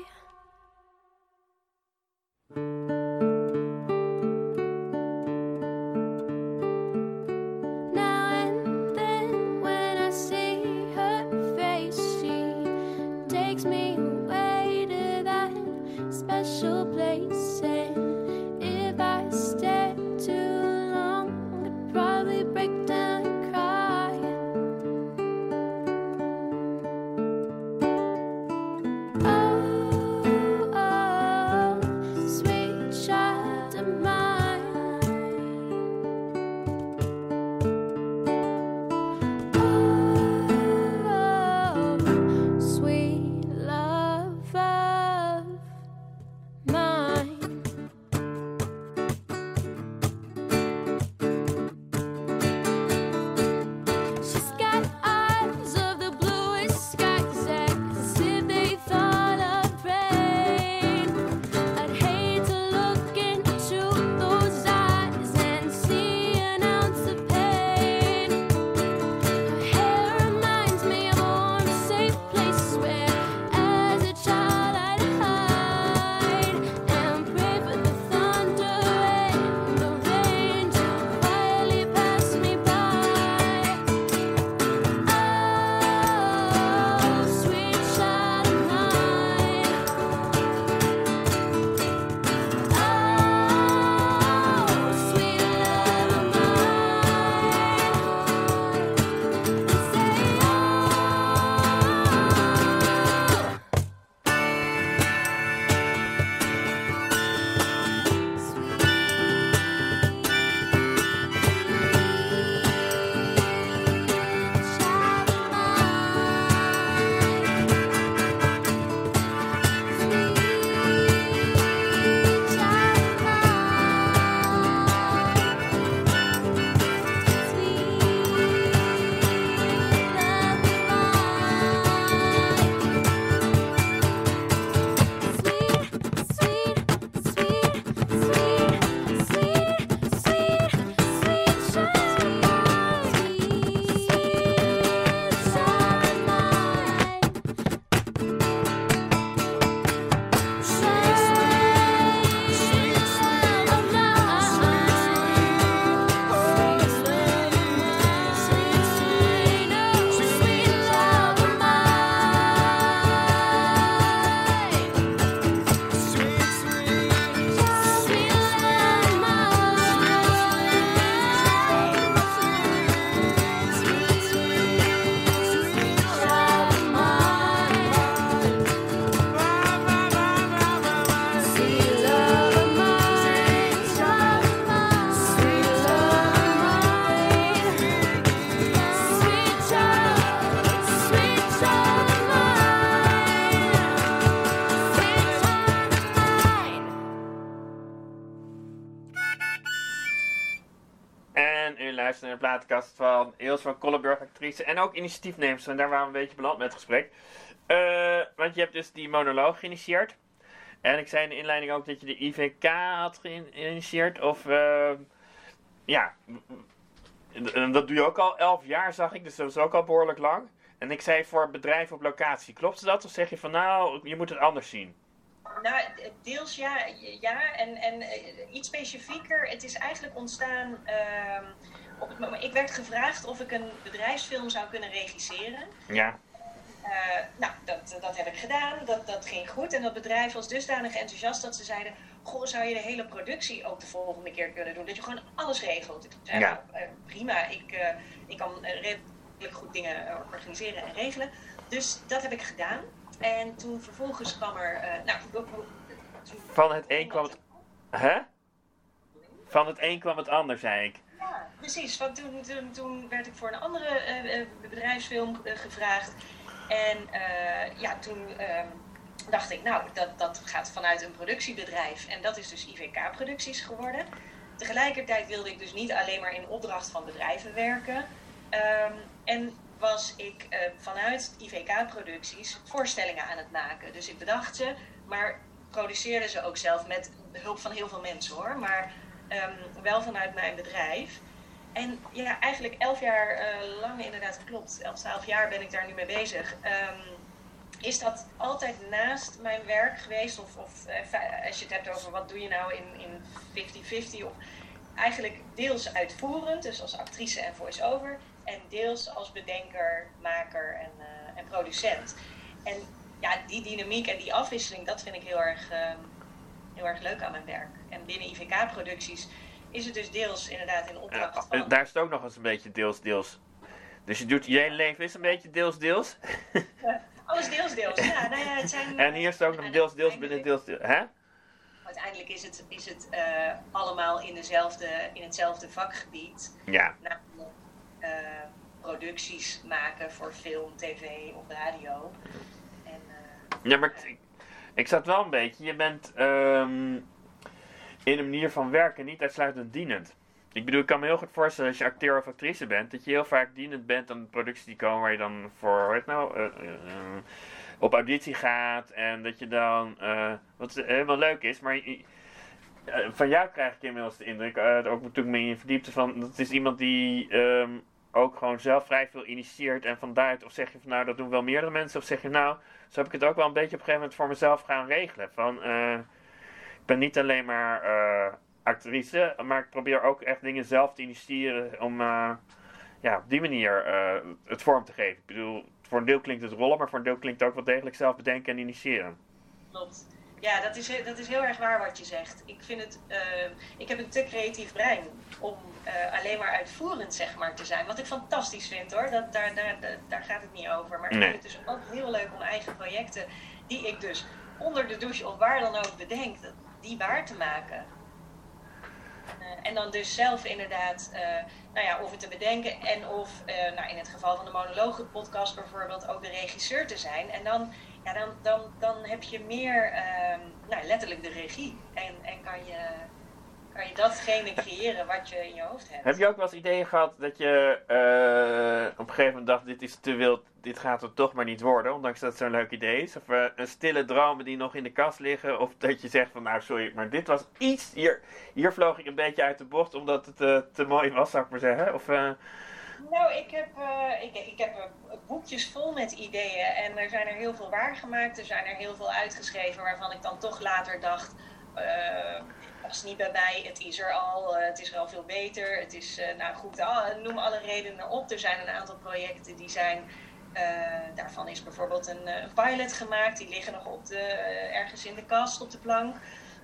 Plaatkast van Eels van Kollenburg, actrice en ook initiatiefnemster. En daar waren we een beetje beland met het gesprek. Eh, want je hebt dus die monoloog geïnitieerd. En ik zei in de inleiding ook dat je de IVK had geïnitieerd. Of, eh, ja, dat doe je ook al elf jaar, zag ik. Dus dat is ook al behoorlijk lang. En ik zei voor bedrijven op locatie. Klopt dat? Of zeg je van nou, je moet het anders zien? Nou, deels ja, ja en, en eh, iets specifieker. Het is eigenlijk ontstaan. ehm, op het moment, ik werd gevraagd of ik een bedrijfsfilm zou kunnen regisseren. Ja. Eh, nou, dat, dat heb ik gedaan. Dat, dat ging goed. En dat bedrijf was dusdanig enthousiast dat ze zeiden: Goh, zou je de hele productie ook de volgende keer kunnen doen? Dat je gewoon alles regelt. Ik zei: Ja. nou, eh, prima, ik, eh, ik kan redelijk goed dingen organiseren en regelen. Dus dat heb ik gedaan. En toen vervolgens kwam er. nou, toen- Van het een kwam het... Hè? Van het een kwam het ander, zei ik. Precies. Want toen, toen, werd ik voor een andere eh, eh, bedrijfsfilm eh, gevraagd. En ja, toen ehm, dacht ik, nou, dat, dat gaat vanuit een productiebedrijf. En dat is dus IVK Producties geworden. Tegelijkertijd wilde ik dus niet alleen maar in opdracht van bedrijven werken. Ehm, en was ik vanuit IVK Producties voorstellingen aan het maken. Dus ik bedacht ze, maar produceerde ze ook zelf met hulp van heel veel mensen hoor. Maar ehm, wel vanuit mijn bedrijf. En ja, eigenlijk elf jaar eh, lang inderdaad klopt. Elf, twaalf jaar ben ik daar nu mee bezig. Ehm, is dat altijd naast mijn werk geweest? Of, of eh, als je het hebt over wat doe je nou in, in 50-50? Of eigenlijk deels uitvoerend, dus als actrice en voice-over. En deels als bedenker, maker en, eh, en producent. En ja, die dynamiek en die afwisseling, dat vind ik heel erg, ehm, heel erg leuk aan mijn werk. En binnen IVK-producties is het dus deels inderdaad in opdracht van... daar is het ook nog eens een beetje deels, deels. Dus je doet, je hele leven is een beetje deels, deels. Alles deels, deels. Ja, nou ja, het zijn... En hier is het ook nog deels, deels binnen deels, deels. Hè? Uiteindelijk is het, is het eh, allemaal in, dezelfde, in hetzelfde vakgebied. Ja. Namelijk eh, producties maken voor film, tv of radio. En, eh, Ja, maar ik, ik zat wel een beetje. Je bent ehm, in een manier van werken niet uitsluitend dienend. Ik bedoel, ik kan me heel goed voorstellen als je acteur of actrice bent, dat je heel vaak dienend bent aan de producties die komen waar je dan voor, nou, eh, eh, op auditie gaat. En dat je dan, eh, wat helemaal leuk is, maar van jou krijg ik inmiddels de indruk, ook toen ik me in verdiepte, van dat is iemand die ehm, ook gewoon zelf vrij veel initieert en van daaruit, of zeg je van nou dat doen wel meerdere mensen, of zeg je nou, zo heb ik het ook wel een beetje op een gegeven moment voor mezelf gaan regelen. Van, ben niet alleen maar eh, actrice, maar ik probeer ook echt dingen zelf te initiëren om eh, ja, op die manier eh, het vorm te geven. Ik bedoel, voor een deel klinkt het rollen, maar voor een deel klinkt het ook wel degelijk zelf bedenken en initiëren. Klopt. Ja, dat is, dat is heel erg waar wat je zegt. Ik vind het, ik heb een te creatief brein om alleen maar uitvoerend zeg maar te zijn. Wat ik fantastisch vind hoor, dat, daar, daar, daar, gaat het niet over. Maar ik vind het dus ook heel leuk om eigen projecten, die ik dus onder de douche of waar dan ook bedenk, dat- die waar te maken. Eh, en dan dus zelf inderdaad, eh, nou ja, of het te bedenken en of, eh, nou in het geval van de monologenpodcast bijvoorbeeld, ook de regisseur te zijn. En dan, ja, dan, dan, dan heb je meer, ehm, nou letterlijk de regie. En, en kan, je, kan je datgene creëren wat je in je hoofd hebt. Heb je ook wel eens ideeën gehad dat je eh, op een gegeven moment dacht, dit is te wild, dit gaat het toch maar niet worden, ondanks dat het zo'n leuk idee is? Of eh, een stille dromen die nog in de kast liggen, of dat je zegt van, nou sorry, maar dit was iets, hier, hier vloog ik een beetje uit de bocht omdat het eh, te mooi was, zou ik maar zeggen. Of, Nou, ik heb, ik, ik heb boekjes vol met ideeën en er zijn er heel veel waargemaakt. Er zijn er heel veel uitgeschreven waarvan ik dan toch later dacht, eh was niet bij mij, het is er al, eh, het is er al veel beter. Het is, eh, nou goed, ah, noem alle redenen op. Er zijn een aantal projecten die zijn, daarvan is bijvoorbeeld een, pilot gemaakt. Die liggen nog op de, ergens in de kast, op de plank.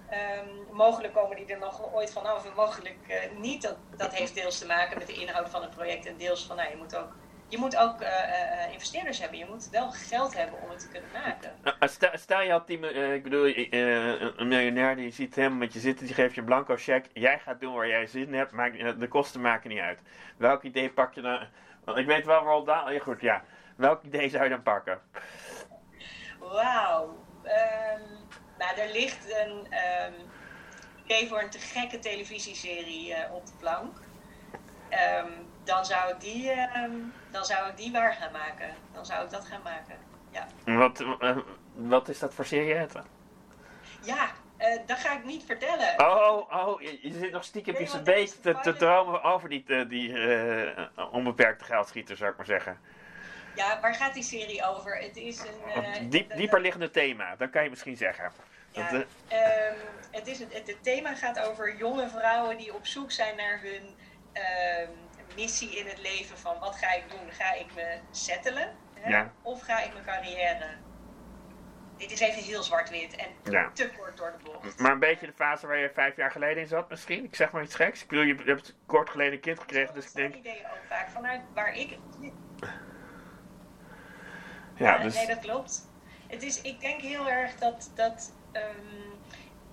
Ehm, mogelijk komen die er nog ooit vanaf en mogelijk niet. Dat, dat heeft deels te maken met de inhoud van het project en deels van, nou, je moet ook, je moet ook eh, eh, investeerders hebben. Je moet wel geld hebben om het te kunnen maken. nou, stel, stel je had die, eh, ik bedoel, eh, een miljonair die ziet helemaal met je zitten, die geeft je een blanco cheque, jij gaat doen waar jij zin in hebt, maakt, eh, de kosten maken niet uit. Welk idee pak je dan? Ik weet wel waar Dahl, ja goed, ja. Welk idee zou je dan pakken? Wauw. Ehm, nou, er ligt een ehm idee voor een te gekke televisieserie eh, op de plank. Ehm, dan, zou ik die, ehm, dan zou ik die waar gaan maken. Dan zou ik dat gaan maken. Ja, Wat, eh, wat is dat voor serie? ja eh, dat ga ik niet vertellen. Oh, oh, je, je zit nog stiekem is beetje te, dromen over die, eh, die eh, onbeperkte geldschieter, zou ik maar zeggen. Ja, waar gaat die serie over? Het is een... diep, dieper liggende thema, dat kan je misschien zeggen. Ja, Dat, eh, ehm, het, is het, het, het thema gaat over jonge vrouwen die op zoek zijn naar hun ehm, missie in het leven. Van wat ga ik doen? Ga ik me settelen? Hè? Ja. Of ga ik mijn carrière? Dit is even heel zwart-wit en Ja. te kort door de bocht. maar een beetje de fase waar je vijf jaar geleden in zat misschien. Ik zeg maar iets geks. Ik bedoel, je hebt kort geleden een kind gekregen, dus ik Dat denk... ideeën ook vaak vanuit waar ik... Ja, Ja, dus... Nee, dat klopt. Het is, ik denk heel erg dat. dat ehm,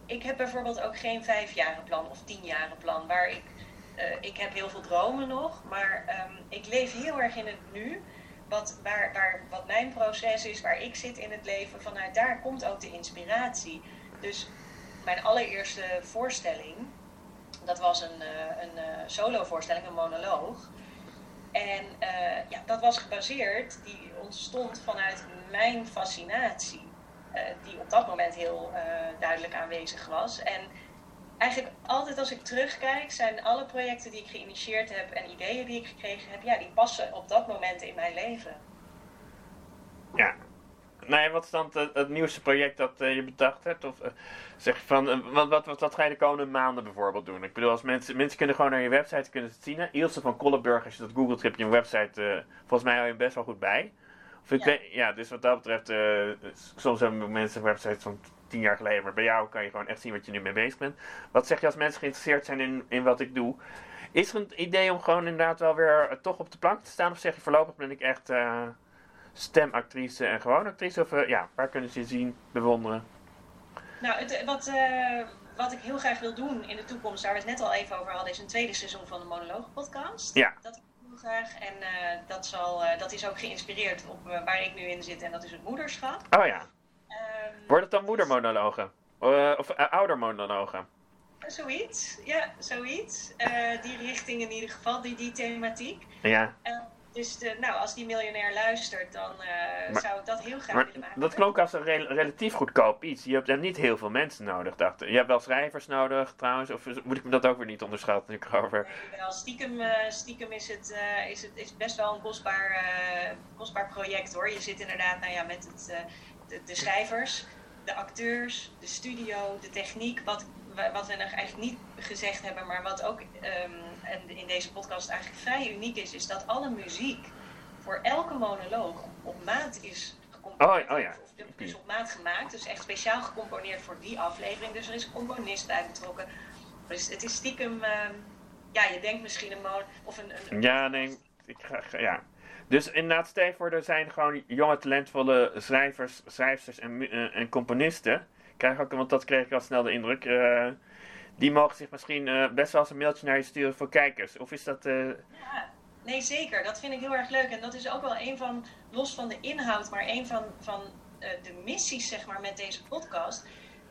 ik heb bijvoorbeeld ook geen vijfjarenplan of tienjarenplan. Waar ik. Eh, ik heb heel veel dromen nog, maar ehm, ik leef heel erg in het nu. Wat, waar, wat mijn proces is, waar ik zit in het leven, vanuit daar komt ook de inspiratie. Dus mijn allereerste voorstelling, dat was een, eh, een eh, solo-voorstelling, een monoloog. En ja, dat was gebaseerd, die ontstond vanuit mijn fascinatie, die op dat moment heel duidelijk aanwezig was. En eigenlijk altijd als ik terugkijk, zijn alle projecten die ik geïnitieerd heb en ideeën die ik gekregen heb, ja, die passen op dat moment in mijn leven. Ja. Nee, wat is dan het, het nieuwste project dat eh, je bedacht hebt? Of eh, zeg je van, eh, wat, wat, wat, wat ga je de komende maanden bijvoorbeeld doen? Ik bedoel, als mensen, mensen kunnen gewoon naar je website kunnen het zien. Ilse van Kollenburg, als je dat googelt, heb je een website. volgens mij hou je best wel goed bij. Of ik Ja. weet, ja, dus wat dat betreft, soms hebben mensen websites van tien jaar geleden, maar bij jou kan je gewoon echt zien wat je nu mee bezig bent. Wat zeg je als mensen geïnteresseerd zijn in, in wat ik doe? Is er een idee om gewoon inderdaad wel weer eh, toch op de plank te staan? Of zeg je voorlopig ben ik echt eh, stemactrice en gewoon actrice? Of eh, ja, waar kunnen ze je zien, bewonderen? Nou, het, wat, wat ik heel graag wil doen in de toekomst, waar we het net al even over hadden, is een tweede seizoen van de Monoloog podcast. Ja. Dat wil ik heel graag. En dat, zal, dat is ook geïnspireerd op waar ik nu in zit, en dat is het moederschap. Oh ja, wordt het dan moedermonologen? Eh, of eh, oudermonologen? Zoiets, ja, zoiets. Eh, die richting in ieder geval, die, die thematiek. Ja, dus de, nou, als die miljonair luistert, dan Maar- zou ik dat heel graag maar willen maken. dat klonk als een rel- relatief goedkoop iets. Je hebt niet heel veel mensen nodig, dacht ik. Je hebt wel schrijvers nodig trouwens, of moet ik me dat ook weer niet onderschatten? Ik over. Nee, wel, stiekem, stiekem is, het, is het is best wel een kostbaar, kostbaar project hoor. Je zit inderdaad nou ja, met het, de, de schrijvers, de acteurs, de studio, de techniek. Wat, wa- wat we nog eigenlijk niet gezegd hebben, maar wat ook en in deze podcast eigenlijk vrij uniek is, is dat alle muziek voor elke monoloog op maat is gecomponeerd. Oh, oh ja. Dus op maat gemaakt, dus echt speciaal gecomponeerd voor die aflevering. Dus er is een componist bij betrokken. Dus het is stiekem, ehm, ja, je denkt misschien een mono of een, een, een- Ja, nee, ik ga, ga- ja. Dus inderdaad, stel voor, er zijn gewoon jonge, talentvolle schrijvers, schrijfsters en, eh, en componisten. Krijg ook, want dat kreeg ik al snel de indruk. eh, die mogen zich misschien eh, best wel eens een mailtje naar je sturen voor kijkers. Of is dat... Ja, nee zeker. Dat vind ik heel erg leuk. En dat is ook wel een van, los van de inhoud, maar een van, van de missies zeg maar met deze podcast.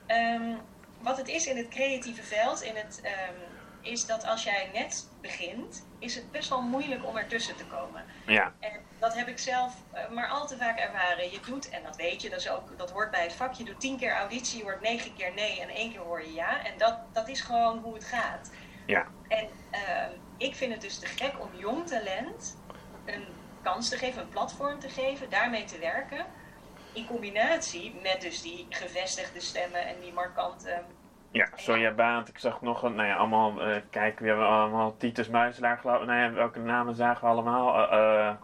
Ehm, wat het is in het creatieve veld, in het, ehm, is dat als jij net begint, is het best wel moeilijk om ertussen te komen. ja, En dat heb ik zelf eh, maar al te vaak ervaren. Je doet, en dat weet je, dat, is ook, dat hoort bij het vak. Je doet tien keer auditie, je hoort negen keer nee en één keer hoor je ja. En dat, dat is gewoon hoe het gaat. ja. En ehm, ik vind het dus te gek om jong talent een kans te geven, een platform te geven, daarmee te werken. In combinatie met dus die gevestigde stemmen en die markante... Ja, Sonja Baant, ik zag nog een, nou ja, allemaal, eh kijk, we hebben allemaal Titus Muiselaar geloof nou ja, welke namen zagen we allemaal? Nou,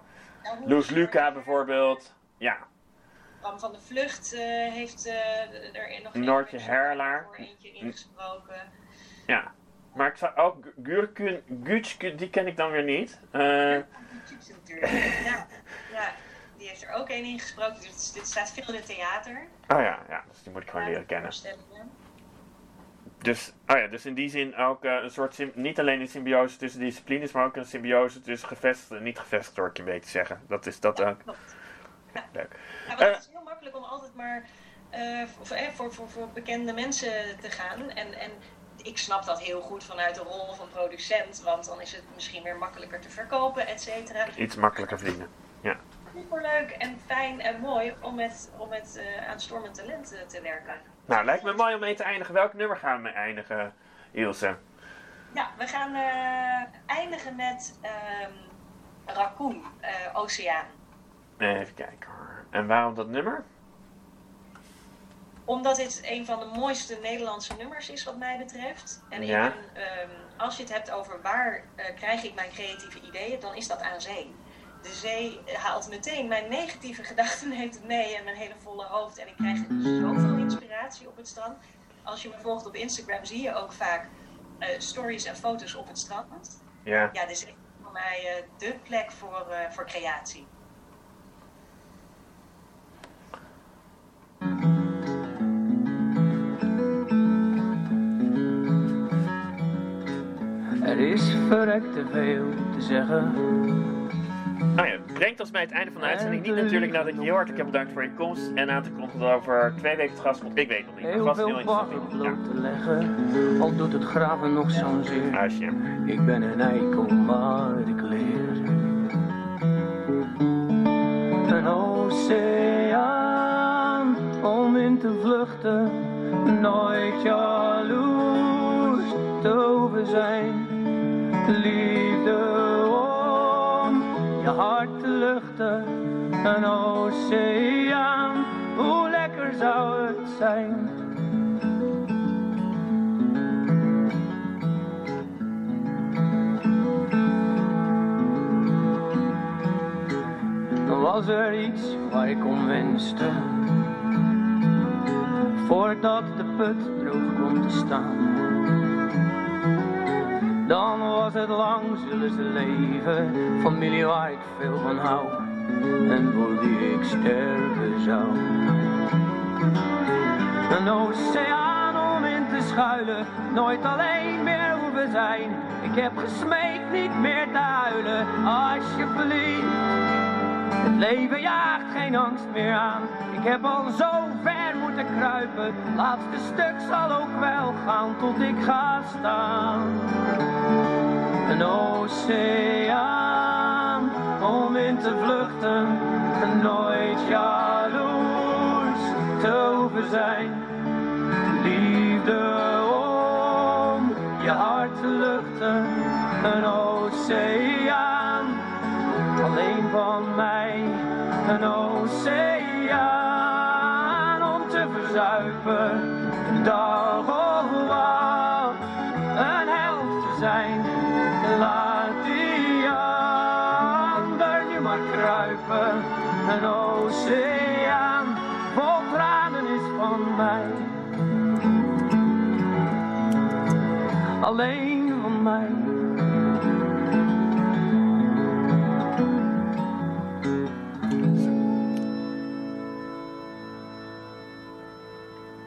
hoe- Loes Luca bijvoorbeeld. Ja, Bram van de Vlucht heeft er nog Noortje Herlaar. voor eentje ingesproken. ja. Maar ik zag ook Gurkun, Gutschke, die ken ik dan weer niet. Ja, ja, die heeft er ook één ingesproken. Dus dit staat veel in het theater. oh ja, ja, dus die moet ik gewoon leren kennen. Dus, oh ja, dus in die zin ook eh, een soort, niet alleen een symbiose tussen disciplines, maar ook een symbiose tussen gevestigd en niet gevestigd, hoor ik je een beetje zeggen. Dat is dat ook. Klopt. Leuk. Ja, want Eh. het is heel makkelijk om altijd maar eh, voor, voor, voor, voor bekende mensen te gaan. En, en ik snap dat heel goed vanuit de rol van producent, want dan is het misschien weer makkelijker te verkopen, et cetera. Iets makkelijker verdienen. Superleuk en fijn en mooi om met, om met eh, aanstormend talent te werken. Nou, lijkt me mooi om mee te eindigen. Welk nummer gaan we eindigen, Ilse? Ja, we gaan eh, eindigen met ehm Raccoon, eh, Oceaan. Even kijken hoor. En waarom dat nummer? Omdat dit een van de mooiste Nederlandse nummers is wat mij betreft. En Ja. ik ehm, als je het hebt over waar eh, krijg ik mijn creatieve ideeën, dan is dat aan zee. De zee haalt meteen mijn negatieve gedachten, neemt het mee en mijn hele volle hoofd. En ik krijg zoveel inspiratie op het strand. Als je me volgt op Instagram zie je ook vaak eh, stories en foto's op het strand. Ja. Ja, dit is echt voor mij eh, de plek voor, eh, voor creatie. Er is verrekt te veel te zeggen. Nou ja, brengt ons bij het einde van de uitzending. Niet natuurlijk nadat je heel hartelijk hebt bedankt voor je komst. En aan te dat over twee weken het gast komt. Ik weet nog niet. Het Heel was veel bloot te leggen, al doet het graven nog zo'n zeer. Huisje. Ik ben een eikel, maar ik leer. Een oceaan om in te vluchten, nooit jaloers te hoeven zijn. Liefde je hart te luchten, een oceaan, hoe lekker zou het zijn. Dan was er iets waar ik om wenste. Voordat de put droog komt te staan. Dan was het lang zullen ze leven. Familie waar ik veel van hou. En voor wie ik sterven zou. Een oceaan om in te schuilen. Nooit alleen meer hoeven zijn. Ik heb gesmeekt niet meer te huilen. Alsjeblieft. Het leven jaagt geen angst meer aan. Ik heb al zo ver kruipen. Laatste stuk zal ook wel gaan tot ik ga staan. Een oceaan om in te vluchten. En nooit jaloers te hoeven zijn. Liefde om je hart te luchten. Een oceaan alleen van mij een oceaan te verzuipen. Dag of wat, een held te zijn. Laat die ander nu maar kruipen. Een oceaan vol tranen is van mij. Alleen